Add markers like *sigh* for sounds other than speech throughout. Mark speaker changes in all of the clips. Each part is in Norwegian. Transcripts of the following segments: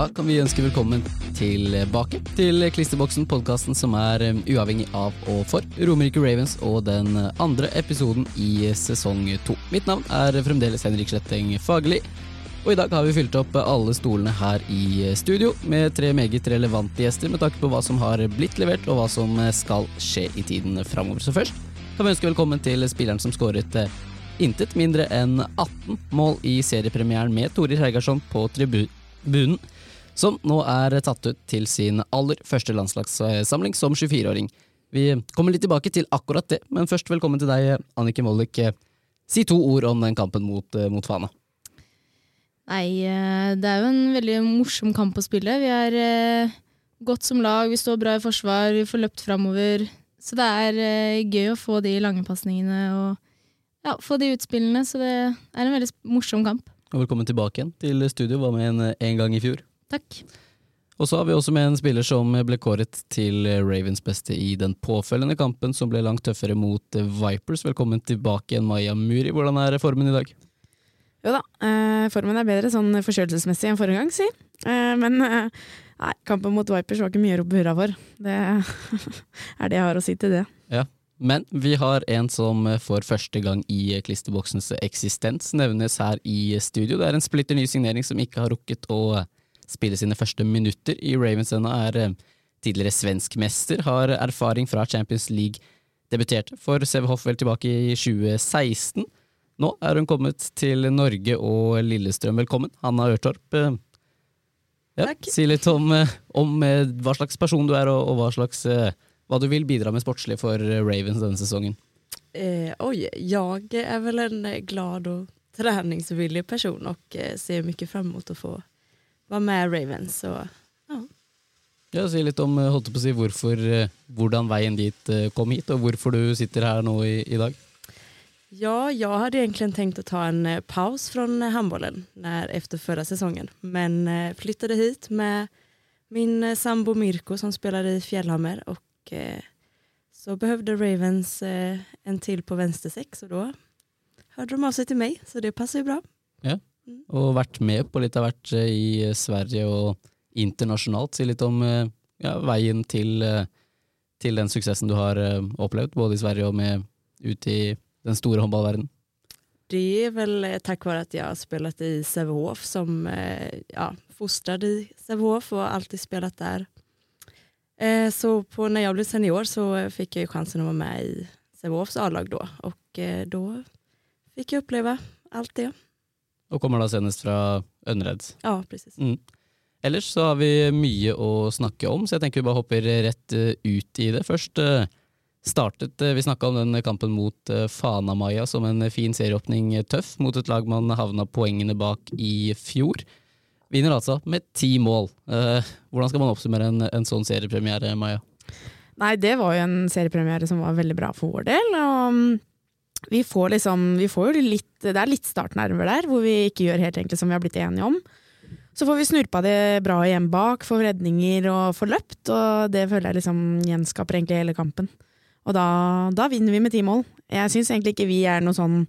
Speaker 1: Da kan vi ønske velkommen tilbake til Klisterboksen, podkasten som er um, uavhengig av og for Romerike Ravens og den andre episoden i sesong to. Mitt navn er fremdeles Henrik Sletteng Fagerli, og i dag har vi fylt opp alle stolene her i studio med tre meget relevante gjester med tanke på hva som har blitt levert og hva som skal skje i tiden framover. Så først kan vi ønske velkommen til spilleren som skåret intet mindre enn 18 mål i seriepremieren med Torir Heigarsson på tribunen, som nå er tatt ut til sin aller første landslagssamling som 24-åring. Vi kommer litt tilbake til akkurat det, men først velkommen til deg, Annike Mollik. Si to ord om den kampen mot, eh, mot Fana.
Speaker 2: Nei, eh, det er jo en veldig morsom kamp å spille. Vi er eh, godt som lag, vi står bra i forsvar, vi får løpt framover. Så det er eh, gøy å få de lange pasningene og ja, få de utspillene. Så det er en veldig morsom kamp.
Speaker 1: Og velkommen tilbake igjen til studio. Var med en, en gang i fjor.
Speaker 2: Takk.
Speaker 1: Og så har vi også med en spiller som ble kåret til Ravens beste i den påfølgende kampen, som ble langt tøffere mot Vipers. Velkommen tilbake igjen, Maya Muri. Hvordan er formen i dag?
Speaker 3: Jo da, eh, formen er bedre sånn forkjølelsesmessig enn forrige gang, si. Eh, men eh, nei, kampen mot Vipers var ikke mye å rope hurra for. Det *laughs* er det jeg har å si til det.
Speaker 1: Ja, men vi har en som for første gang i klisterboksens eksistens nevnes her i studio. Det er en splitter ny signering som ikke har rukket å spille sine første minutter i Ravens ennå. Er eh, tidligere svensk mester, har erfaring fra Champions League. Debuterte for Seve Hoffvel tilbake i 2016. Nå er hun kommet til Norge og Lillestrøm. Velkommen, Hanna Ørtorp. Eh, Ja,
Speaker 4: Takk.
Speaker 1: si litt om, eh, om hva slags person du er, og, og hva, slags, hva du vil bidra med sportslig for Ravens denne sesongen.
Speaker 4: Eh, oj, jag är väl en glad och träningsvillig person och eh, ser mycket fram emot att få vara med Ravens. Så, ja.
Speaker 1: Ja, Si litt om eh, holdt på å si, hvorfor, eh, hvordan veien dit eh, kom hit, og hvorfor du sitter her nå i, i dag.
Speaker 4: ja, jag hade egentligen tänkt att ta en paus från eh, handbollen när, efter förra säsongen. Men eh, flyttade hit med min sambo Mirko som spelar i Fjällhammer och eh, så behövde Ravens eh, en till på vänstersex och då hörde de av sig till mig så det passar ju bra.
Speaker 1: Og vært med på litt av hvert eh, i Sverige og internasjonalt. Si litt om eh, ja, veien til, eh, til den suksessen du har eh, opplevd, både i Sverige og med ute i den store håndballverdenen.
Speaker 4: Det er vel takk være at jeg har spilt i Sävehof som eh, ja, fostret i Sävehof og alltid spilt. Eh, så på, når jeg ble senior så fikk jeg sjansen å vara med i Sävehofs A-lag da, og da fikk jeg oppleve alt det.
Speaker 1: Og kommer da senest fra Ønred.
Speaker 4: Ja, precis.
Speaker 1: Mm. Ellers så har vi mye å snakke om, så jeg tenker vi bare hopper rett eh, ut i det. Først eh, startet eh, Vi snakka om den kampen mot uh, Fana-Maja som en fin serieåpning. Tøff mot et lag man havna poengene bak i fjor. Vinner altså med ti mål. Eh, hvordan skal man oppsummere en, en sånn seriepremiere, Maja?
Speaker 3: Nei, det var jo en seriepremiere som var veldig bra for vår del. og mm, vi får liksom, vi får litt, Det er litt startnerver der, hvor vi ikke gjør helt egentlig som vi har blitt enige om. Så får vi snurpa det bra igjen bak, får redninger og får løpt, og det føler jeg liksom gjenskaper egentlig hele kampen. Og da, da vinner vi med ti mål. Jeg syns egentlig ikke vi er noe sånn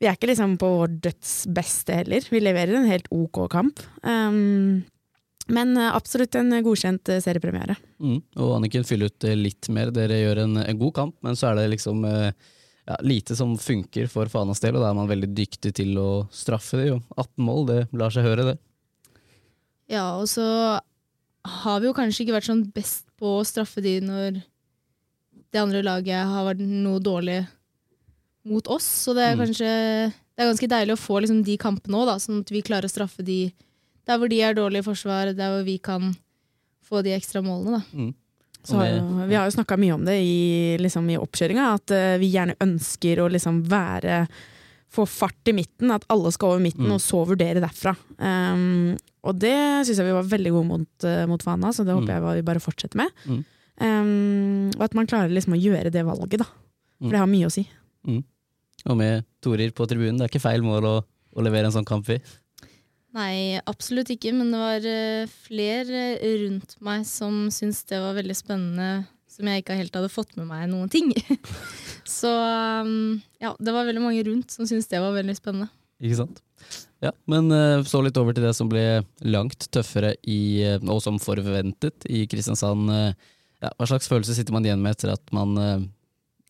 Speaker 3: Vi er ikke liksom på vår døds beste heller. Vi leverer en helt ok kamp. Um, men absolutt en godkjent seriepremiere.
Speaker 1: Mm. Og Anniken, fyll ut litt mer. Dere gjør en, en god kamp, men så er det liksom eh, ja, lite som funker for Fanas del, og da er man veldig dyktig til å straffe det. Jo. 18 mål, det lar seg høre, det.
Speaker 2: Ja, og så har vi jo kanskje ikke vært sånn best på å straffe de når det andre laget har vært noe dårlig mot oss. Så det er
Speaker 1: Mm.
Speaker 2: kanskje det er ganske deilig å få liksom de kampene òg, sånn at vi klarer å straffe de der hvor de er dårlige i forsvar, der hvor vi kan få de ekstra målene. da.
Speaker 1: Mm.
Speaker 3: Så har jo, vi har jo snakka mye om det i, liksom, i oppkjøringa, at uh, vi gjerne ønsker å liksom være Få fart i midten, at alle skal over midten,
Speaker 1: Mm.
Speaker 3: og så vurdere derfra. Um, og det syns jeg vi var veldig gode mot, uh, mot Fana, så det
Speaker 1: Mm.
Speaker 3: håper jeg vi bare fortsetter med.
Speaker 1: Mm.
Speaker 3: Um, og at man klarer liksom å gjøre det valget, da.
Speaker 1: Mm.
Speaker 3: For det har mye å si.
Speaker 1: Og med Torir på tribunen, det er ikke feil mål å, å levere en sånn kamp i.
Speaker 2: Nei, absolutt ikke, men det var eh, flere rundt meg som syntes det var veldig spennende, som jeg ikke helt hadde fått med meg noen ting. *laughs* Så um, ja, det var veldig mange rundt som syntes det var veldig spennende.
Speaker 1: Ikke sant? Ja, men eh, så litt over til det som ble langt tøffere i, eh, og som forventet i Kristiansand. Eh, Ja, hva slags følelse sitter man igjen med etter at man eh,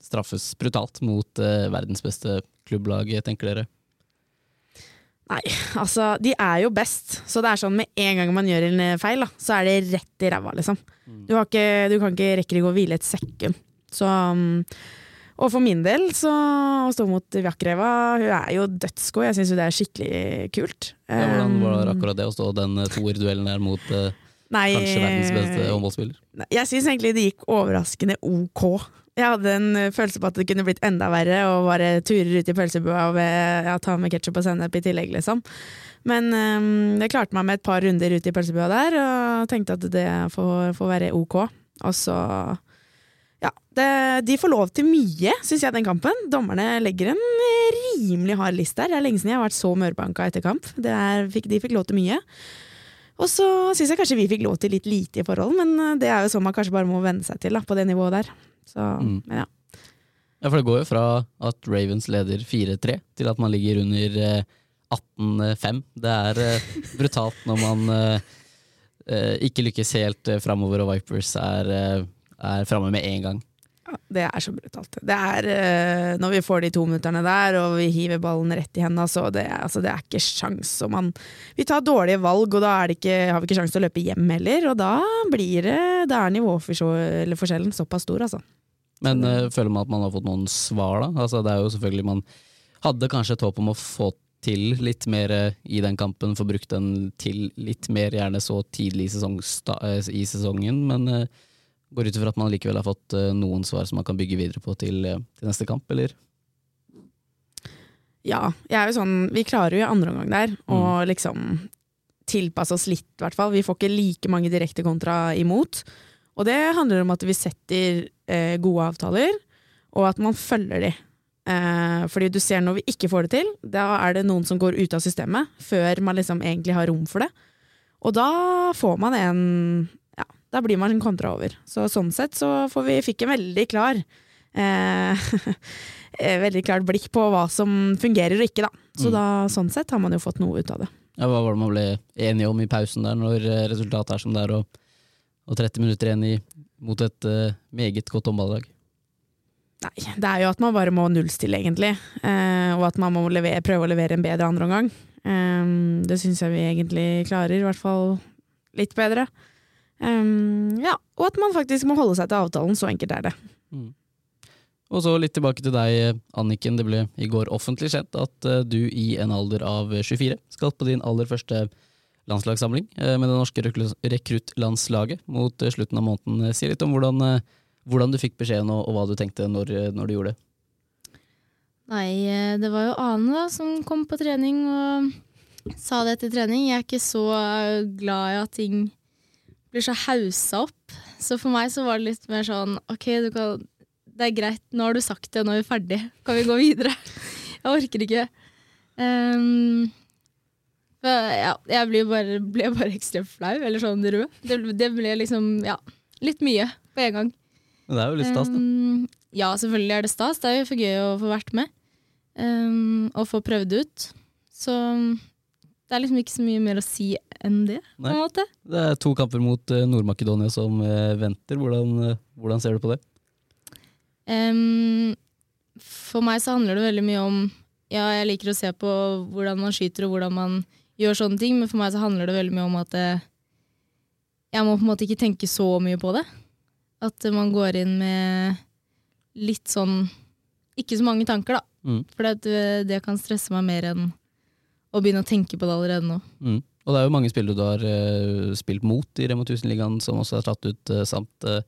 Speaker 1: straffes brutalt mot eh, verdens beste klubblag, tenker dere?
Speaker 3: Nei, altså, de er jo best, så det er sånn med en gang man gjør en eh, feil, da, så er det rett i ræva, liksom. Du, har ikke, du kan ikke rekke å hvile et sekund. Så um, Og for min del, så å stå mot Vjakreva, hun er jo dødsgod. Jeg syns jo det er skikkelig kult.
Speaker 1: Ja, hvordan var
Speaker 3: det
Speaker 1: akkurat det å stå den eh, toerduellen der mot eh,
Speaker 3: Nei,
Speaker 1: kanskje verdens beste håndballspiller?
Speaker 3: Jeg syns egentlig det gikk overraskende ok. Jeg hadde en eh, følelse på at det kunne blitt enda verre, å bare ture ut i pølsebua og ja, ta med ketsjup og sennep i tillegg, liksom. Men um, jeg klarte meg med et par runder ut i pølsebua der, og tenkte at det får, får være ok. Og så Ja, det, de får lov til mye, syns jeg, den kampen. Dommerne legger en rimelig hard list der. Det er lenge siden jeg har vært så mørbanka etter kamp. Er, fikk, de fikk lov til mye. Og så syns jeg kanskje vi fikk lov til litt lite i forhold, men eh, det er jo sånn man kanskje bare må venne seg til da, på det nivået der. Så,
Speaker 1: Mm.
Speaker 3: men ja.
Speaker 1: Ja, for det går jo fra at Ravens leder 4-3 til at man ligger under eh, 18-5. Det er eh, *laughs* brutalt når man eh, eh, ikke lykkes helt framover og Vipers er, er framme med en gang.
Speaker 3: Det er så brutalt. Det er uh, når vi får de to minutterne der, og vi hiver ballen rett i hendene, så det, altså, det er ikke sjans. Og man, vi tar dårlige valg, og da det ikke, har vi ikke sjans til å løpe hjem heller. Og da blir det Da er nivåforskjellen såpass stor, altså.
Speaker 1: Men uh, føler man at man har fått noen svar, da? Altså, det er jo selvfølgelig Man hadde kanskje et håp om å få til litt mer eh, i den kampen, få brukt den til litt mer, gjerne så tidlig i, sesong, i sesongen, men eh, går ut ifra at man likevel har fått eh, noen svar som man kan bygge videre på til, eh, til neste kamp, eller?
Speaker 3: Ja, jeg er jo sånn Vi klarer jo i andre omgang der å liksom tilpasse oss litt, i hvert fall. Vi får ikke like mange direkte kontra imot. Og det handler om at vi setter eh, gode avtaler, og at man følger de. Eh, fordi du ser når vi ikke får det til, da er det noen som går ut av systemet før man liksom egentlig har rom for det. Og da får man en da blir man kontra over. Så sånn sett så får vi, fikk en veldig klar eh, *laughs* eh, veldig klart blikk på hva som fungerer og ikke, da. Så
Speaker 1: Mm.
Speaker 3: da, sånn sett har man jo fått noe ut av det.
Speaker 1: Ja, hva var det man ble enige om i pausen der, når eh, resultatet er som det er, og, og 30 minutter igjen i, mot et uh, meget godt håndballag?
Speaker 3: Nei, det er jo at man bare må nullstille, egentlig. Eh, og at man må levere, prøve å levere en bedre andreomgang. Eh, det syns jeg vi egentlig klarer, i hvert fall litt bedre. Eh, ja, og at man faktisk må holde seg til avtalen. Så enkelt er det.
Speaker 1: Og så litt tilbake til deg, Anniken. Det ble i går offentlig kjent at eh, du i en alder av 24 skal på din aller første landslagssamling eh, med det norske rekru- rekruttlandslaget mot eh, slutten av måneden. Si litt om hvordan, hvordan du fikk beskjeden og, og hva du tenkte når, når du gjorde det.
Speaker 2: Nei, det var jo Ane da, som kom på trening og sa det etter trening. Jeg er ikke så glad i at ting blir så haussa opp. Så for meg så var det litt mer sånn OK, du kan, det er greit, nå har du sagt det, nå er vi ferdig. Kan vi gå videre? *laughs* Jeg orker ikke. Um, ja, jeg ble bare, ble bare ekstremt flau, eller sånn rød. Det, det ble liksom, ja, litt mye på en gang.
Speaker 1: Men det er jo litt stas, da.
Speaker 2: Um, ja, selvfølgelig er det stas. Det er jo for gøy å få vært med. Um, og få prøvd ut. Så det er liksom ikke så mye mer å si enn det, på en måte.
Speaker 1: Det er to kamper mot eh, Nord-Makedonia som eh, venter. Hvordan, eh, hvordan ser du på det?
Speaker 2: Um, for meg så handler det veldig mye om Ja, jeg liker å se på hvordan man skyter og hvordan man gjør sånne ting, men for meg så handler det veldig mye om at jeg må på en måte ikke tenke så mye på det. At man går inn med litt sånn Ikke så mange tanker, da.
Speaker 1: Mm.
Speaker 2: For det, det kan stresse meg mer enn å begynne å tenke på det allerede nå.
Speaker 1: Mm. Og det er jo mange spillere du har uh, spilt mot i Remo 1000-ligaen som også er tatt ut, uh, samt uh,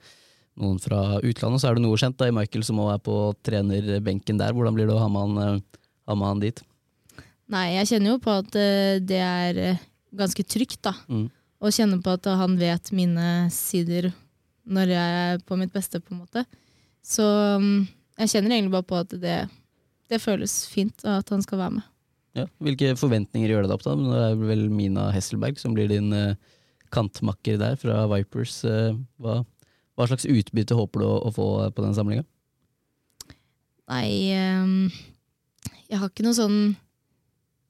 Speaker 1: noen fra utlandet. Så er det noe kjent da i Michael som også er på trenerbenken der. Hvordan blir det å ha med han, ha med han dit?
Speaker 2: Nei, jeg kjenner jo på at det er ganske trygt, da.
Speaker 1: Mm.
Speaker 2: kjenne kjenner på at han vet mine sider når jeg er på mitt beste, på en måte. Så um, jeg kjenner egentlig bare på at det, det føles fint at han skal være med.
Speaker 1: Ja. Hvilke forventninger gjør det deg opp da? Det er vel Mina Hesselberg som blir din eh, kantmakker der fra Vipers. Eh, hva, hva slags utbytte håper du å, få på den samlinga?
Speaker 2: Nei, ehm, jeg har ikke noe sånn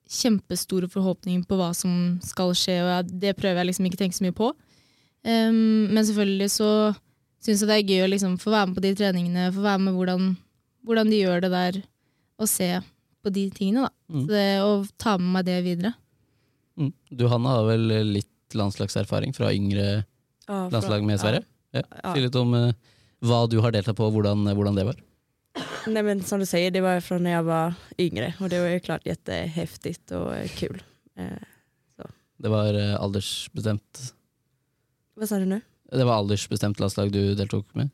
Speaker 2: kjempestore forhåpninger på hva som skal skje, og jeg, det prøver jeg liksom ikke å tenke så mye på. Um, men selvfølgelig så syns jeg det er gøy å liksom få være med på de treningene, få være med hvordan, hvordan de gjør det der, og se på de tingene. da.
Speaker 1: Mm.
Speaker 2: Så det, og ta med meg det videre.
Speaker 1: Mm. Du Hanna har vel litt landslagserfaring fra yngre
Speaker 4: Ja, fra-
Speaker 1: landslag med Sverige? Ja.
Speaker 4: Ja.
Speaker 1: Si litt om uh, hva du har deltatt på, og hvordan, hvordan det var.
Speaker 4: Nei, men som du sier, det var fra da jeg var yngre og det var jo klart kjempeheftig og eh, kul. Eh,
Speaker 1: Det var eh, aldersbestemt
Speaker 4: Hva sa du nå?
Speaker 1: Det var aldersbestemt landslag du deltok med?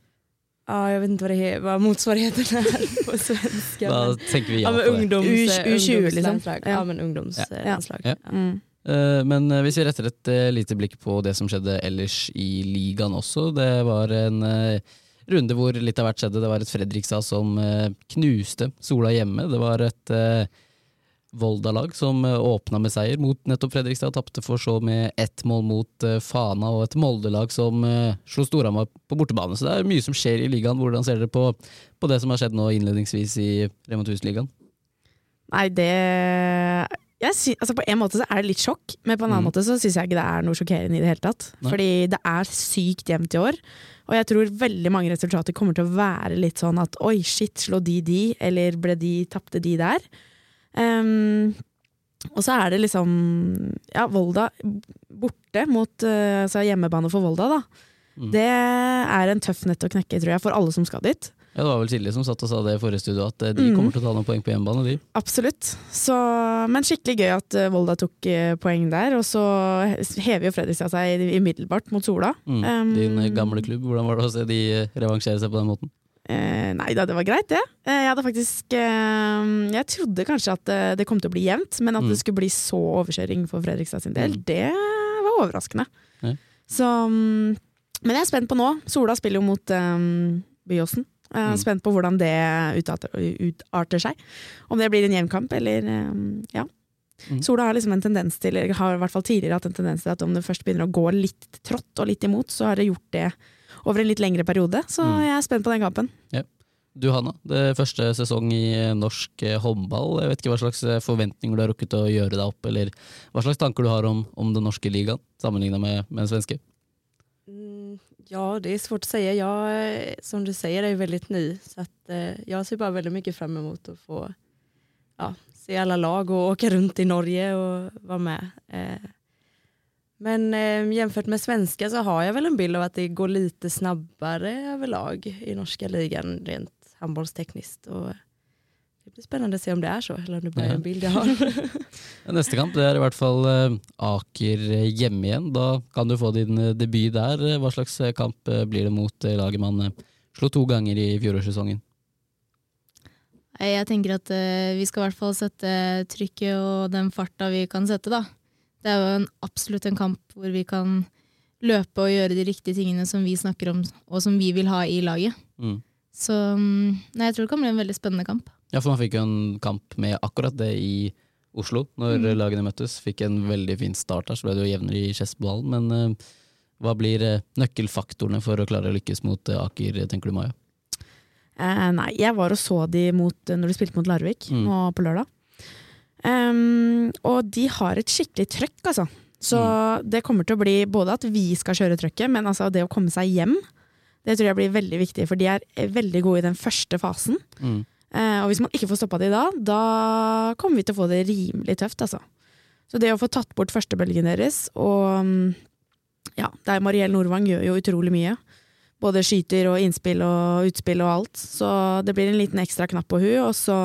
Speaker 4: Ja, jag vet inte vad, det vad motsvarigheten är *laughs* på svenska. Men,
Speaker 1: tenker vi ja
Speaker 4: ja, men ungdoms,
Speaker 3: U-
Speaker 4: eh,
Speaker 3: U20 liksom. Ja.
Speaker 4: Ja, men ungdomslandslag.
Speaker 1: Ja.
Speaker 4: Ja.
Speaker 3: Mm.
Speaker 1: Eh, Men eh, hvis vi retter et eh, lite blikk på det som skjedde ellers i ligaen også. Det var en runde hvor litt av hvert skjedde. Det var et Fredrikstad som knuste Sola hjemme. Det var et Volda-lag som eh, åpna med seier mot nettopp Fredrikstad, og tapte for så med ett mål mot eh, Fana, og et Molde-lag som eh, slo Storhamar på bortebane. Så det er mye som skjer i ligaen. Hvordan ser dere på, på det som har skjedd nå innledningsvis i Rema 1000-ligaen?
Speaker 3: Nei, det jeg sy altså På en måte så er det litt sjokk, men på en annen
Speaker 1: Mm.
Speaker 3: måte så syns jeg ikke det er noe sjokkerende i det hele tatt.
Speaker 1: Nei.
Speaker 3: Fordi det er sykt jevnt i år. Og jeg tror veldig mange resultater kommer til å være litt sånn at oi, shit, slo de de, eller ble de, tapte de der? Ehm, og så er det liksom Ja, Volda borte mot eh, altså hjemmebane for Volda, da.
Speaker 1: Mm.
Speaker 3: Det er en tøff nett å knekke, tror jeg, for alle som skal dit.
Speaker 1: Ja, Det var vel Silje som satt og sa det i forrige studio, at eh, de
Speaker 3: Mm.
Speaker 1: kommer til å ta noen poeng på hjemmebane. de.
Speaker 3: Absolutt. Så, men skikkelig gøy at eh, Volda tok poeng der. Og så hever jo Fredrikstad seg umiddelbart mot Sola.
Speaker 1: Mm.
Speaker 3: Um,
Speaker 1: Din gamle klubb, hvordan var det å se de revansjere seg på den måten?
Speaker 3: Eh, nei da, det var greit, det. Eh, jeg hadde faktisk eh, Jeg trodde kanskje at eh, det kom til å bli jevnt, men at
Speaker 1: Mm.
Speaker 3: det skulle bli så overkjøring for Fredrikstad sin del,
Speaker 1: Mm.
Speaker 3: det var overraskende.
Speaker 1: Ja.
Speaker 3: Så mm, Men jeg er spent på nå. Sola spiller jo mot um, Byåsen. Jeg er
Speaker 1: Mm.
Speaker 3: spent på hvordan det utarter, utarter seg. Om det blir en jevn kamp, eller um, ja.
Speaker 1: Mm.
Speaker 3: Sola har liksom en tendens til, har i hvert fall tidligere hatt en tendens til at om det først begynner å gå litt trått og litt imot, så har det gjort det over en litt lengre periode. Så
Speaker 1: Mm.
Speaker 3: jeg er spent på den kampen.
Speaker 1: Du Hanna, det er første sesong i norsk eh, håndball. Jeg vet ikke hva slags eh, forventninger du har rukket å gjøre deg opp, eller hva slags tanker du har om, om den norske ligaen, sammenligna med, med den svenske?
Speaker 4: Mm, ja, det är svårt å si. Jag, eh, som du sier, er veldig ny. Så att, eh, jag ser bara väldigt mycket fram emot å få ja, se alle lag og åke rundt i Norge og være med. Eh, men eh, jämfört med svenska så har jag väl en bild av att det går lite snabbare överlag i norska ligan rent handbollstekniskt. Och det blir spännande att se om det är så eller om det bara är en bild jag har. *laughs*
Speaker 1: Neste kamp det er i hvert fall eh, Aker hjemme igjen. Da kan du få din eh, debut der. Hva slags eh, kamp eh, blir det mot eh, laget man slo to ganger i fjorårssesongen?
Speaker 2: Jeg tenker at eh, vi skal i hvert fall sette trykket og den farta vi kan sette, da. Det er jo en, absolutt en kamp hvor vi kan løpe og gjøre de riktige tingene som vi snakker om, og som vi vil ha i laget.
Speaker 1: Mm.
Speaker 2: Så mm, nei, jeg tror det kan bli en veldig spennende kamp.
Speaker 1: Ja, for man fikk jo en kamp med akkurat det i Oslo, når
Speaker 2: Mm.
Speaker 1: lagene møttes. Fikk en veldig fin start der, så ble det jo jevnere i Skedsmohallen. Men uh, hva blir eh, nøkkelfaktorene for å klare å lykkes mot eh, Aker, tenker du Maja?
Speaker 3: Eh, nei, jeg var og så de mot, når de spilte mot Larvik
Speaker 1: Mm.
Speaker 3: nå på lørdag. Em, og de har et skikkelig trøkk, altså. Så det kommer til å bli både at vi skal kjøre trøkket, men altså det å komme seg hjem, det tror jeg blir veldig viktig. For de er eh, veldig gode i den første fasen.
Speaker 1: Mm.
Speaker 3: Uh, og hvis man ikke får stoppa de da, da kommer vi til å få det rimelig tøft, altså. Så det å få tatt bort førstebølgen deres, og mm, ja, der Mariell Nordvang gjør jo utrolig mye. Både skyter og innspill og utspill og alt. Så det blir en liten ekstra knapp på hun, og så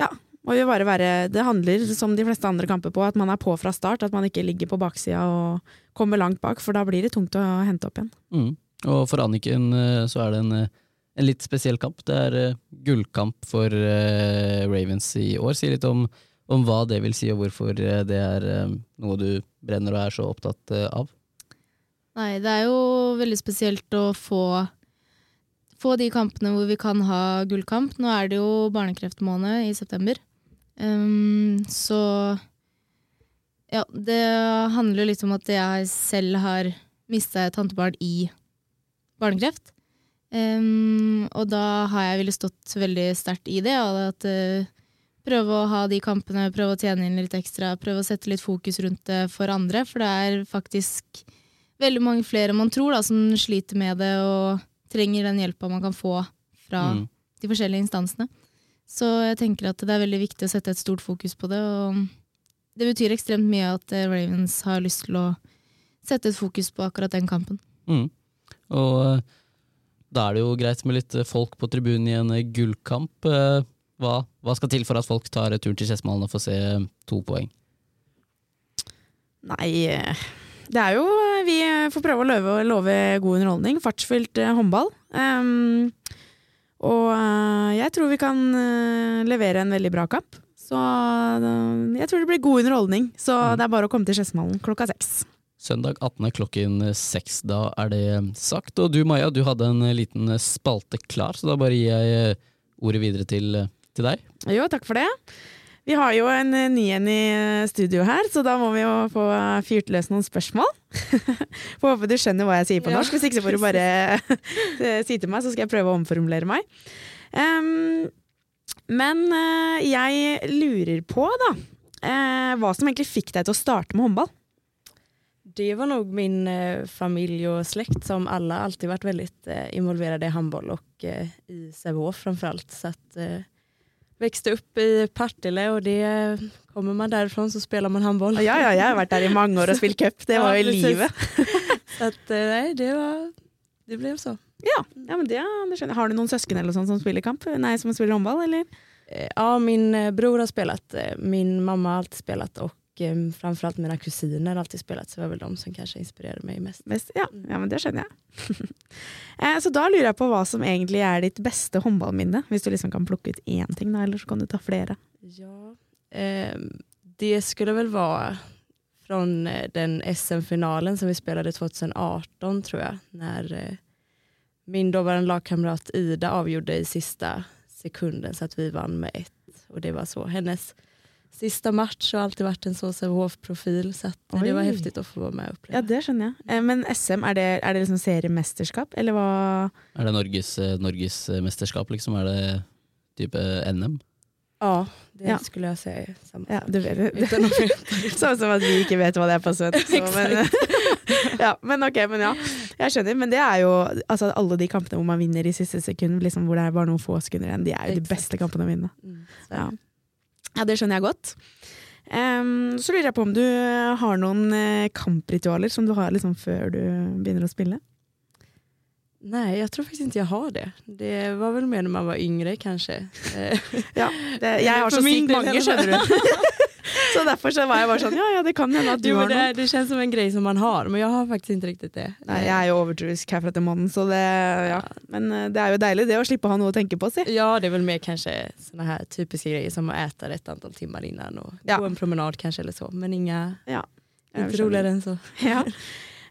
Speaker 3: ja, må vil bare være Det handler, som de fleste andre kamper, på at man er på fra start, at man ikke ligger på baksida og kommer langt bak, for da blir det tungt å hente opp igjen.
Speaker 1: Mm. Og for Anniken eh, så er det en, eh, en litt spesiell kamp. Det er eh, gullkamp for Ravens i år. Si litt om, om hva det vil si, og hvorfor det er noe du brenner og er så opptatt av.
Speaker 2: Nei, det er jo veldig spesielt å få, få de kampene hvor vi kan ha gullkamp. Nå er det jo barnekreftmåned i september. Um, så ja, det handler litt om at jeg selv har mista et tantebarn i barnekreft. Um, og da har jeg ville stått veldig sterkt i det, og at uh, prøve å ha de kampene, prøve å tjene inn litt ekstra, prøve å sette litt fokus rundt det for andre. For det er faktisk veldig mange flere man tror da, som sliter med det og trenger den hjelpa man kan få fra
Speaker 1: Mm.
Speaker 2: de forskjellige instansene. Så jeg tenker at det er veldig viktig å sette et stort fokus på det. Og det betyr ekstremt mye at Ravens har lyst til å sette et fokus på akkurat den kampen.
Speaker 1: Mm. Og eh, da er det jo greit med litt eh, folk på tribunen i en eh, gullkamp. Hva, hva skal til for at folk tar turen til Skedsmalen og får se to poeng?
Speaker 3: Nei, det er jo Vi får prøve å love, love god underholdning. Fartsfylt håndball. Ehm, og eh, jeg tror vi kan eh, levere en veldig bra kamp. Så eh, jeg tror det blir god underholdning. Så
Speaker 1: Mm.
Speaker 3: det er bare å komme til Skedsmalen klokka seks.
Speaker 1: Søndag 18. klokken seks, da er det sagt. Og du Maja, du hadde en liten spalte klar, så da bare gir jeg ordet videre til, til deg.
Speaker 3: Jo, takk for det. Vi har jo en eh, ny en i eh, studio her, så da må vi jo få eh, fyrt løs noen spørsmål. *laughs* Får håpe du skjønner hva jeg sier på
Speaker 4: Ja.
Speaker 3: norsk, hvis ikke så får du bare *laughs* si til meg, så skal jeg prøve å omformulere meg. Um, men uh, jeg lurer på, da, uh, hva som egentlig fikk deg til å starte med håndball?
Speaker 4: Det var nok min uh, familie og slekt som alle alltid vært veldig involverade i håndball, og i framfor alt. Så at, växte upp i Partille och det kommer man därifrån så spelar man handboll.
Speaker 3: Ja, ja, jeg har vært der i mange år og spilt cup, det var jo
Speaker 4: ja,
Speaker 3: livet. *laughs*
Speaker 4: Så at, nei, det, var, det blev så.
Speaker 3: Ja, ja men det, det. Har du noen søsken eller sånt som spiller kamp? Nei, som spiller håndball, eller?
Speaker 4: Eh, Ja, min eh, bror har spelat, eh, min mamma har alltid spelat och eh, framförallt mina kusiner har alltid spelat. Så det var väl de som kanske inspirerade mig mest.
Speaker 3: Mest, ja, ja, men det skjønner jeg. *laughs* Eh, så da lurer jeg på hva som egentlig er ditt beste håndballminne. Hvis du liksom kan plukke ut én ting, da, eller så kan du ta flere.
Speaker 4: Ja, eh, det skulle väl vara från eh, den SM-finalen som vi spelade 2018 tror jag. När eh, min dåvarande lagkamrat Ida avgjorde i sista sekunden så att vi vann med ett. Och det var så. Hennes sista match har alltid vært en så Sävehof-profil så eh, det var heftig å få være med og.
Speaker 3: Ja, det skjønner jeg. Eh, men SM, er det, er det liksom seriemesterskap, eller hva?
Speaker 1: Er det Norges, eh, Norges eh, mesterskap, liksom? Er det type NM?
Speaker 4: Ja, det
Speaker 3: Ja.
Speaker 4: skulle jeg si. Samme
Speaker 3: Ja, du vet *laughs* det. Sånn som at vi ikke vet hva det er på svensk. *laughs* Men, ja, men ok, men ja. Jeg skjønner. Men det er jo altså, alle de kampene hvor man vinner i siste sekund, liksom, hvor det er bare noen få sekunder igjen, de er jo de beste kampene å vinne.
Speaker 4: Mm.
Speaker 3: Ja. Ja, det skjønner jeg godt. Um, så lurer jeg på om du har noen eh, kampritualer som du har liksom før du begynner å spille?
Speaker 4: Nei, jeg tror faktisk ikke jeg har det. Det var vel mer når man var yngre kanske. Eh,
Speaker 3: Ja, *laughs* det, jeg har så sykt mange, skjønner du. *laughs* *laughs* så derfor så var jeg bare sånn, ja ja, det kan hende at du
Speaker 4: jo,
Speaker 3: har noe.
Speaker 4: det, det känns som en greie som man har, men jeg har faktisk ikke riktig det.
Speaker 3: Nei, jeg er jo overtroisk herfra til mannen, så det, ja. Men eh, det er jo deilig det å slippe å ha noe å tenke på, si.
Speaker 4: Ja, det er vel mer kanskje sånne her typiske greier som å ete et antall timer innan og
Speaker 3: Ja.
Speaker 4: gå en promenad kanskje eller så. Men inga,
Speaker 3: Ja.
Speaker 4: Inte
Speaker 3: skjønner.
Speaker 4: så. *laughs*
Speaker 3: Ja.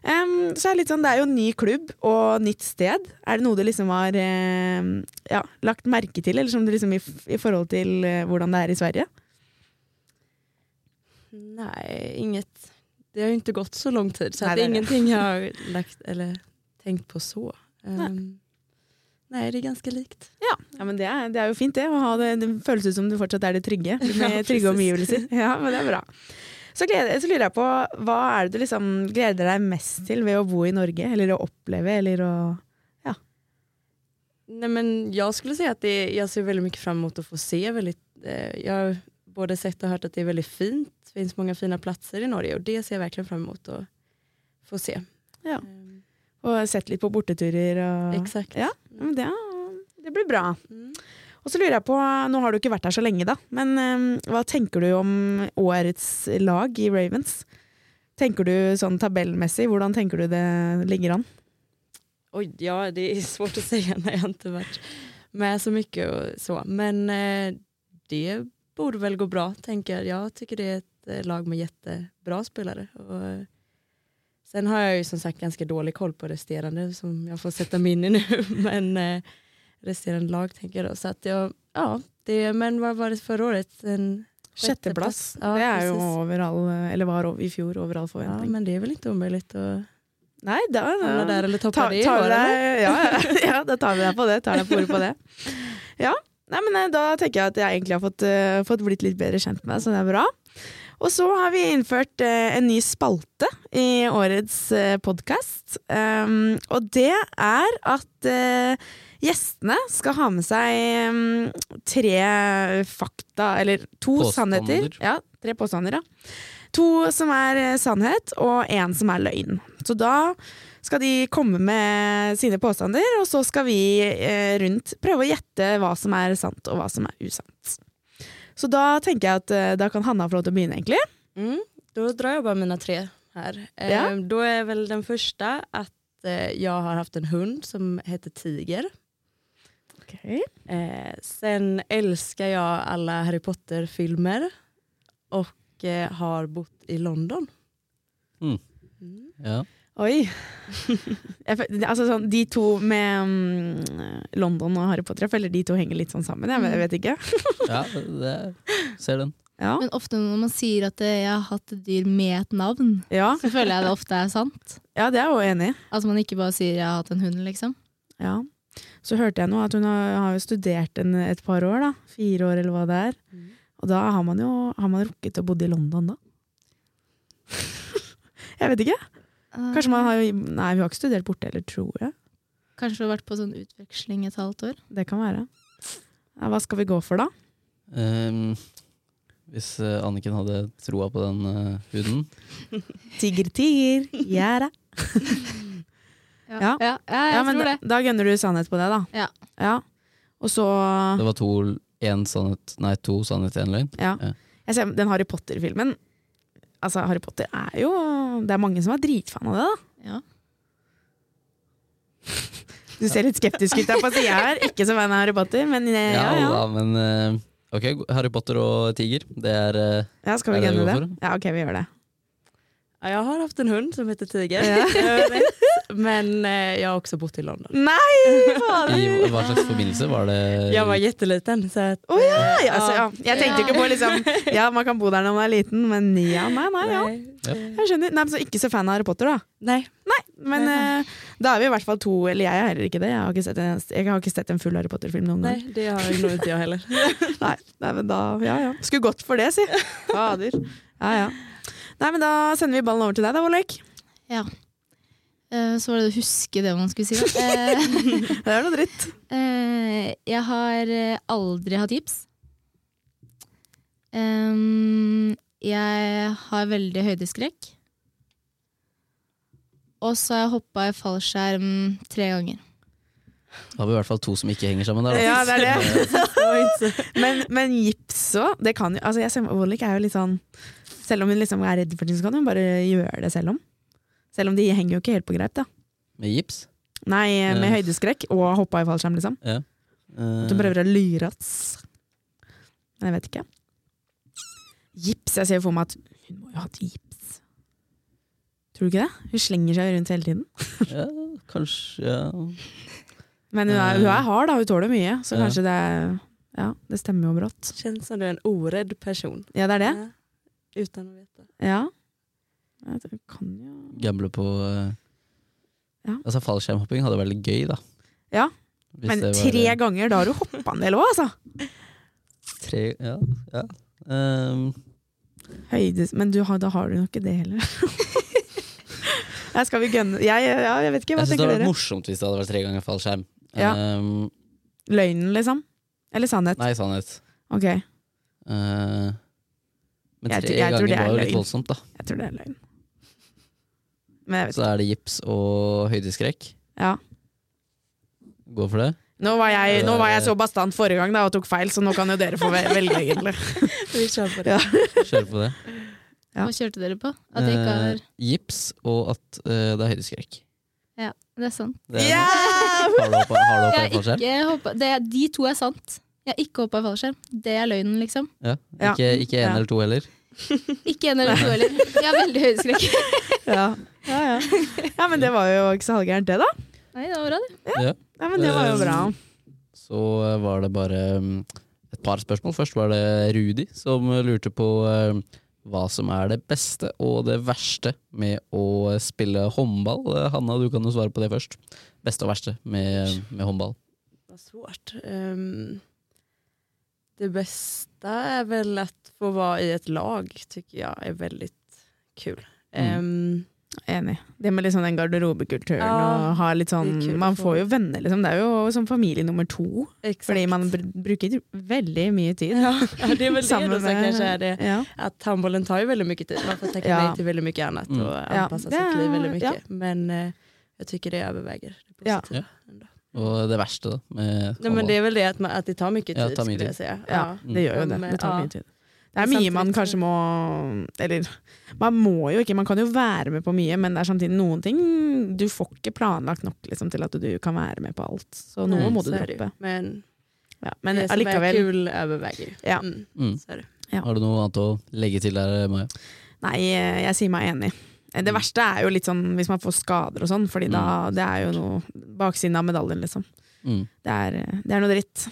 Speaker 3: Um, så er det litt sånn, det er jo ny klubb og nytt sted. Er det noe du liksom har eh, ja, lagt merke til, eller som du liksom i, i forhold til eh, hvordan det er i Sverige?
Speaker 4: Nej, inget. Det har ju inte gått så lång tid så
Speaker 3: Nej,
Speaker 4: det är
Speaker 3: nej, nej.
Speaker 4: ingenting jag har lagt eller tänkt på så. Um, nej, det är ganska likt.
Speaker 3: Ja, men det er, det er jo fint det, å ha det, det føles ut som du fortsatt er det trygge, *laughs* med
Speaker 4: Ja,
Speaker 3: trygge omgivelser. Ja, men det er bra. Så, gleder, så lurer jeg på, hva er det du liksom gleder deg mest til ved å bo i Norge, eller å oppleve, eller å
Speaker 4: Nej, men jag skulle säga att det, jag ser väldigt mycket fram emot att få se. Väldigt, eh, jag har både sett och hört att det är väldigt fint. Det finns många fina platser i Norge och det ser jag verkligen fram emot att få se.
Speaker 3: Ja.
Speaker 4: Ehm,
Speaker 3: Og sett litt på borteturer og
Speaker 4: Exakt.
Speaker 3: Ja. Men det, det blir bra.
Speaker 4: Mm.
Speaker 3: Og så lurer jeg på, nå har du ikke vært her så lenge da, men um, hva tenker du om årets lag i Ravens? Tenker du sånn tabellmessig, hvordan tenker du det ligger an?
Speaker 4: Oj, ja det är svårt att *laughs* säga när jag inte varit med så mycket och så. Men eh, det borde väl gå bra tänker jag. Jag tycker det är ett eh, lag med jättebra spelare. Och, eh, sen har jag ju som sagt ganska dålig koll på resterande som jag får sätta mig in i nu. *laughs* Men eh, resterande lag tänker jag då. Så att jag, ja, det, men vad var det förra året? En
Speaker 3: sjätteplats.
Speaker 4: Ja,
Speaker 3: det är
Speaker 4: precis.
Speaker 3: over all, eller var i fjor over all
Speaker 4: Ja, men det är väl inte omöjligt att
Speaker 3: Nei, da,
Speaker 4: hamna där eller toppa
Speaker 3: Ta,
Speaker 4: det i år? eller? *laughs*
Speaker 3: ja, ja, ja, da tar vi deg på det. Tar deg på ordet på det. *laughs* Ja, Nei, men eh, Da tenker jeg at jeg egentlig har fått, uh, fått blitt litt bedre kjent med deg, så det er bra. Og så har vi innført uh, en ny spalte i årets uh, podkast. Um, og det er at uh, gjestene skal ha med seg um, tre fakta, eller to
Speaker 1: Påstander.
Speaker 3: sannheter. Ja, tre påstander, ja. To som er sannhet, og én som er løgn. Så da skal de komme med sine påstander, og så skal vi eh, rundt prøve å gjette hva som er sant og hva som er usant. Så da tenker jeg at eh, da kan Hanna få lov til å begynne, egentlig.
Speaker 4: Mm, da drar jeg bare mine tre her. Eh,
Speaker 3: Ja.
Speaker 4: Då är väl den første at eh, jeg har hatt en hund som heter Tiger. Eh, sen elsker jeg alle Harry Potter-filmer og eh, har bott i London.
Speaker 1: Mm.
Speaker 4: Mm.
Speaker 1: Ja.
Speaker 3: Oi. Jeg, altså, sånn, de to med um, London og Harry Potter, jeg føler de to henger litt sånn sammen. Jeg, jeg vet ikke. *laughs*
Speaker 1: ja, det ser den.
Speaker 3: Ja.
Speaker 2: Men ofte når man sier at eh, jeg har hatt et dyr med et navn,
Speaker 3: Ja,
Speaker 2: så føler jeg det ofte er sant.
Speaker 3: ja, det er jeg jo enig i.
Speaker 2: Altså man ikke bare sier jeg har hatt en hund, liksom.
Speaker 3: Ja. Så hørte jeg nå at hun har, har jo studert en, et par år, da. Fire år eller hva det er.
Speaker 4: Mm.
Speaker 3: Og da har man jo har man rukket å bodde i London, da. *laughs* jeg vet ikke. Kanskje man har jo Nei, vi har ikke studert borte heller, tror jeg.
Speaker 2: Kanskje du har vært på sånn utveksling et halvt år.
Speaker 3: Det kan være. Ja, hva skal vi gå for, da?
Speaker 1: Um, hvis eh, Anniken hadde troa på den uh, huden *laughs*
Speaker 3: Tiger, tiger, *laughs* ja da. Ja.
Speaker 2: ja, ja jeg
Speaker 3: Ja, men
Speaker 2: tror
Speaker 3: da,
Speaker 2: det.
Speaker 3: da gunner du sannhet på det, da.
Speaker 2: Ja.
Speaker 3: ja. Og så
Speaker 1: Det var to, en sannhet, nei, to sannhet, én løgn.
Speaker 3: Ja.
Speaker 1: Ja.
Speaker 3: Jeg ser, den Harry Potter-filmen Altså, Harry Potter er jo Det er mange som er dritfan av det, da.
Speaker 2: Ja. *laughs*
Speaker 3: Du ser litt skeptisk ut der på sida her. Ikke så fan av Harry Potter, men ja, ja, ja.
Speaker 1: da, men eh, ok, Harry Potter og tiger. Det er eh,
Speaker 3: ja skal vi
Speaker 1: Er det
Speaker 3: det? Ja, ok, vi gjør det.
Speaker 4: Jeg har haft en hund som heter Tiger.
Speaker 3: Ja. *laughs*
Speaker 4: Men eh, jag har också bott i London.
Speaker 3: Nei,
Speaker 1: I
Speaker 3: fader!
Speaker 1: hva slags forbindelse var det?
Speaker 4: Jag var jätteliten. Så att,
Speaker 3: Å ja, ja, altså, ja! Jeg tenkte jo ikke på liksom Ja, man kan bo der når man er liten, men ja, nei, nei, ja.
Speaker 4: nej.
Speaker 3: Jeg skjønner. Nei, men Så ikke så fan av Harry Potter, da.
Speaker 4: Nej.
Speaker 3: Men eh, da er vi i hvert fall to Eller jeg er heller ikke det. Jeg har ikke sett en, eneste- jeg har ikke sett en full Harry Potter-film noen gang.
Speaker 4: Nej, det har nog inte jag heller. *laughs*
Speaker 3: Nei, nei, men da Ja ja. Skulle gått for det, si. *laughs* Fader. Ja ja. Nei, men da sender vi ballen over til deg, da, Olek.
Speaker 2: Ja. Eh, Så var det å huske det man skulle si. Eh, *laughs*
Speaker 3: Det er noe dritt.
Speaker 2: eh, jeg har aldri hatt gips. Jeg har veldig høydeskrekk. Og så har jeg hoppa i fallskjerm tre ganger.
Speaker 1: Da har vi i hvert fall to som ikke henger sammen der. da.
Speaker 3: Ja, det er det. *laughs* Men, men gips òg, det kan jo altså jeg er jo litt sånn Selv om hun liksom er redd for ting, så kan hun bare gjøre det selv om. Selv om de henger jo ikke helt på greip, da.
Speaker 1: Med gips.
Speaker 3: Nei, med
Speaker 1: Ja.
Speaker 3: høydeskrekk og hoppa i fallskjerm, liksom.
Speaker 1: Ja.
Speaker 3: At Du prøver å lyre, oss. Men jeg vet ikke. Gips. Jeg ser for meg at hun må jo ha hatt gips. Tror du ikke det? Hun slenger seg rundt hele tiden. *laughs*
Speaker 1: ja, kanskje ja.
Speaker 3: Men hun er, hun er hard, da. Hun tåler mye. Så
Speaker 1: Ja.
Speaker 3: kanskje det Ja, det stemmer jo brått.
Speaker 4: Kjennes som du er en orädd person.
Speaker 3: Ja, det er det.
Speaker 4: Ja, uten å vite.
Speaker 3: Ja. Jeg kan jo
Speaker 1: Gamble på uh,
Speaker 3: Ja.
Speaker 1: Altså Fallskjermhopping hadde vært litt gøy, da.
Speaker 3: Ja,
Speaker 1: Hvis
Speaker 3: Men
Speaker 1: var,
Speaker 3: tre
Speaker 1: eh,
Speaker 3: ganger, da har du hoppa en del òg, altså. *laughs*
Speaker 1: Tre, ja, ja. Um.
Speaker 3: Høydes, men du har, da har du nok ikke det heller. *laughs* Her skal vi gønne jeg, ja, jeg vet ikke, hva
Speaker 1: jeg syns det
Speaker 3: tenker
Speaker 1: hadde vært morsomt hvis det hadde vært tre ganger fallskjerm.
Speaker 3: Ja.
Speaker 1: Um,
Speaker 3: Løgnen, liksom? Eller sannhet?
Speaker 1: nei, sannhet.
Speaker 3: Ok,
Speaker 1: Eh, men tre
Speaker 3: jeg, jeg
Speaker 1: ganger
Speaker 3: er
Speaker 1: var jo litt voldsomt, da.
Speaker 3: Jeg tror det er løgn.
Speaker 1: Så er det gips og høydeskrekk.
Speaker 3: Ja.
Speaker 1: Gå for det.
Speaker 3: Nå var, jeg, nå var jeg så bastant forrige gang da, og tok feil, så nå kan jo dere få velge, egentlig. *laughs*
Speaker 4: Vi kjører på det.
Speaker 3: Ja.
Speaker 1: Kjør på det.
Speaker 3: Ja.
Speaker 2: Hva kjørte dere på? At det ikke er
Speaker 1: gips og at uh, det er høydeskrekk.
Speaker 2: Ja, det er sant.
Speaker 1: Det er,
Speaker 3: Ja!
Speaker 1: Har du hoppa i fallskjerm?
Speaker 2: ikke hoppet, det, er- de to er sant. Jeg har ikke hoppa i fallskjerm. Det er løgnen, liksom.
Speaker 1: Ja.
Speaker 3: Ja.
Speaker 1: Ikke, ikke en
Speaker 3: Ja.
Speaker 1: eller to heller.
Speaker 2: Ikke en eller to heller. Jeg har veldig høydeskrekk. *laughs*
Speaker 3: Ja. Ja, ja. ja, men det var jo ikke så halvgærent, det, da.
Speaker 2: Nei, det var bra, det.
Speaker 1: Ja.
Speaker 3: Ja, men det var jo bra.
Speaker 1: Så eh, var det bare mm, et par spørsmål. Først var det Rudi som lurte på eh, hva som er det beste og det verste med å spille håndball. Eh, Hanna, du kan jo svare på det først. Beste og verste med, med håndball.
Speaker 4: Vad svårt. Um, det beste er vel at få være i et lag tycker jeg er veldig kul.
Speaker 1: Mm.
Speaker 3: Enig. Det med liksom den garderobekulturen
Speaker 4: Ja,
Speaker 3: og ha litt sånn
Speaker 4: det er
Speaker 3: Man får jo venner, liksom. Det er jo som familie nummer to.
Speaker 4: exakt.
Speaker 3: Fordi man br bruker veldig mye tid.
Speaker 4: ja, det er vel *laughs* det
Speaker 3: med-
Speaker 4: kanske är det.
Speaker 3: Ja.
Speaker 4: At håndballen tar jo veldig mye tid. Man får tenke
Speaker 3: Ja.
Speaker 4: nej till väldigt mycket annat
Speaker 1: Mm.
Speaker 4: och
Speaker 3: Ja,
Speaker 4: anpassa sitt liv veldig mye.
Speaker 3: ja.
Speaker 4: Men uh, jeg tycker det overveier det
Speaker 3: Ja.
Speaker 1: Og det verste, da. Med
Speaker 4: Nej, men det er vel det at, man, at det tar mycket
Speaker 1: Ja,
Speaker 4: tid
Speaker 1: tar mycket
Speaker 4: skulle
Speaker 1: tid.
Speaker 4: jag säga.
Speaker 3: Ja, det gjør jo det. Det tar mye tid. Det er mye man kanskje må Eller man må jo ikke, man kan jo være med på mye, men det er samtidig noen ting du får ikke planlagt nok liksom, til at du kan være med på alt. Så noe
Speaker 4: Nei,
Speaker 3: må du
Speaker 4: är
Speaker 3: droppe.
Speaker 4: Men,
Speaker 3: Ja, men
Speaker 4: det som
Speaker 3: er
Speaker 4: kul overveier.
Speaker 3: Ja.
Speaker 4: Mm,
Speaker 1: Mm.
Speaker 4: så är det.
Speaker 3: Ja.
Speaker 1: Har du noe annet å legge til der, Maja?
Speaker 3: Nei, jeg sier meg enig. Det
Speaker 1: Mm.
Speaker 3: verste er jo litt sånn hvis man får skader og sånn, Fordi da det er jo noe baksiden av medaljen, liksom.
Speaker 1: Mm.
Speaker 3: Det er, det er noe dritt.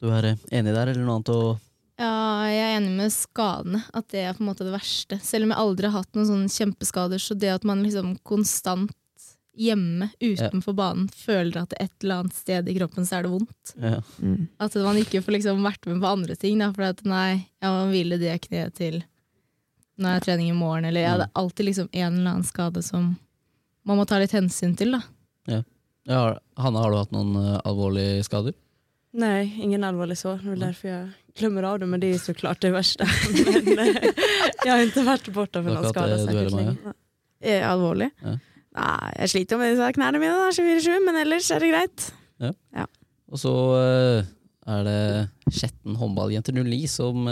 Speaker 1: Du er eh, enig der, eller noe annet å
Speaker 2: Ja, jeg er enig med skadene. At det er på en måte det verste. Selv om jeg aldri har hatt noen sånne kjempeskader, så det at man liksom konstant hjemme utenfor banen føler at et eller annet sted i kroppen så er det vondt.
Speaker 1: ja.
Speaker 3: Mm.
Speaker 2: At man ikke får liksom vært med på andre ting. Da, for at nei, jeg må hvile det kneet til når jeg har trening i morgen. Eller ja, det er alltid liksom en eller annen skade som man må ta litt hensyn til. Da.
Speaker 1: ja. Hanna, har du hatt noen uh, alvorlige skader?
Speaker 4: Nei, ingen allvarlig så. Det är derfor därför jag glömmer av det, men det är så såklart det värsta. *laughs* men, eh, jag har inte varit borta för
Speaker 1: noen
Speaker 4: skada
Speaker 1: eh, Maja?
Speaker 4: länge.
Speaker 3: Eh, Alvorlig?
Speaker 1: Ja.
Speaker 3: Nei, jeg sliter med disse knærne mine, da, 24-7, men ellers er det greit.
Speaker 1: Og så eh, er det Skjetten håndballjenter 09 som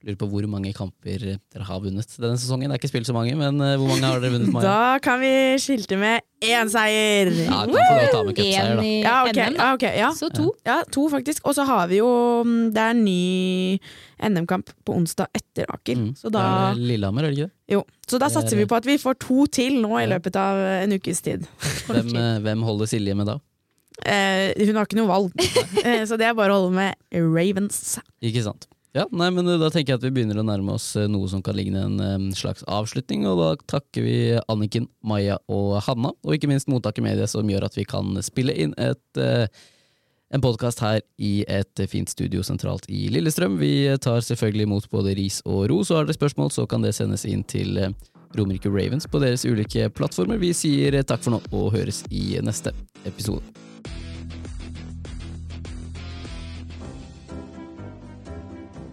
Speaker 1: lurer på hvor mange kamper dere har vunnet denne sesongen. Det er ikke spilt så mange, men eh, hvor mange har dere vunnet, Maja?
Speaker 3: Da kan vi skilte med én seier!
Speaker 1: Ja, kan få lov å ta med cupseier,
Speaker 2: En
Speaker 1: da.
Speaker 3: Ja, ok.
Speaker 2: NM, da.
Speaker 3: Ja, okay, ja.
Speaker 2: Så to.
Speaker 3: ja, to faktisk. Og så har vi jo mm, Det er ny NM-kamp på onsdag etter Aker.
Speaker 1: Mm.
Speaker 3: Så da,
Speaker 1: Det er Lillehammer, er det ikke det?
Speaker 3: jo. så da
Speaker 1: er-
Speaker 3: satser vi på at vi får to til nå i løpet av en ukes tid. *laughs*
Speaker 1: Hvem, eh, hvem holder Silje med da?
Speaker 3: Eh, hun har ikke noe valg, *laughs* eh, så det er bare å holde med Ravens.
Speaker 1: Ikke sant. Ja, nei, men eh, Da tenker jeg at vi begynner å nærme oss eh, noe som kan ligne en slags avslutning. Og da takker vi Anniken, Maja og Hanna, og ikke minst Mottaket Media, som gjør at vi kan spille inn et, eh, en podkast her i et fint studio sentralt i Lillestrøm. Vi tar selvfølgelig imot både ris og ros, og har dere spørsmål, så kan det sendes inn til Romerike Ravens på deres ulike plattformer. Vi sier takk for nå og høres i neste episode.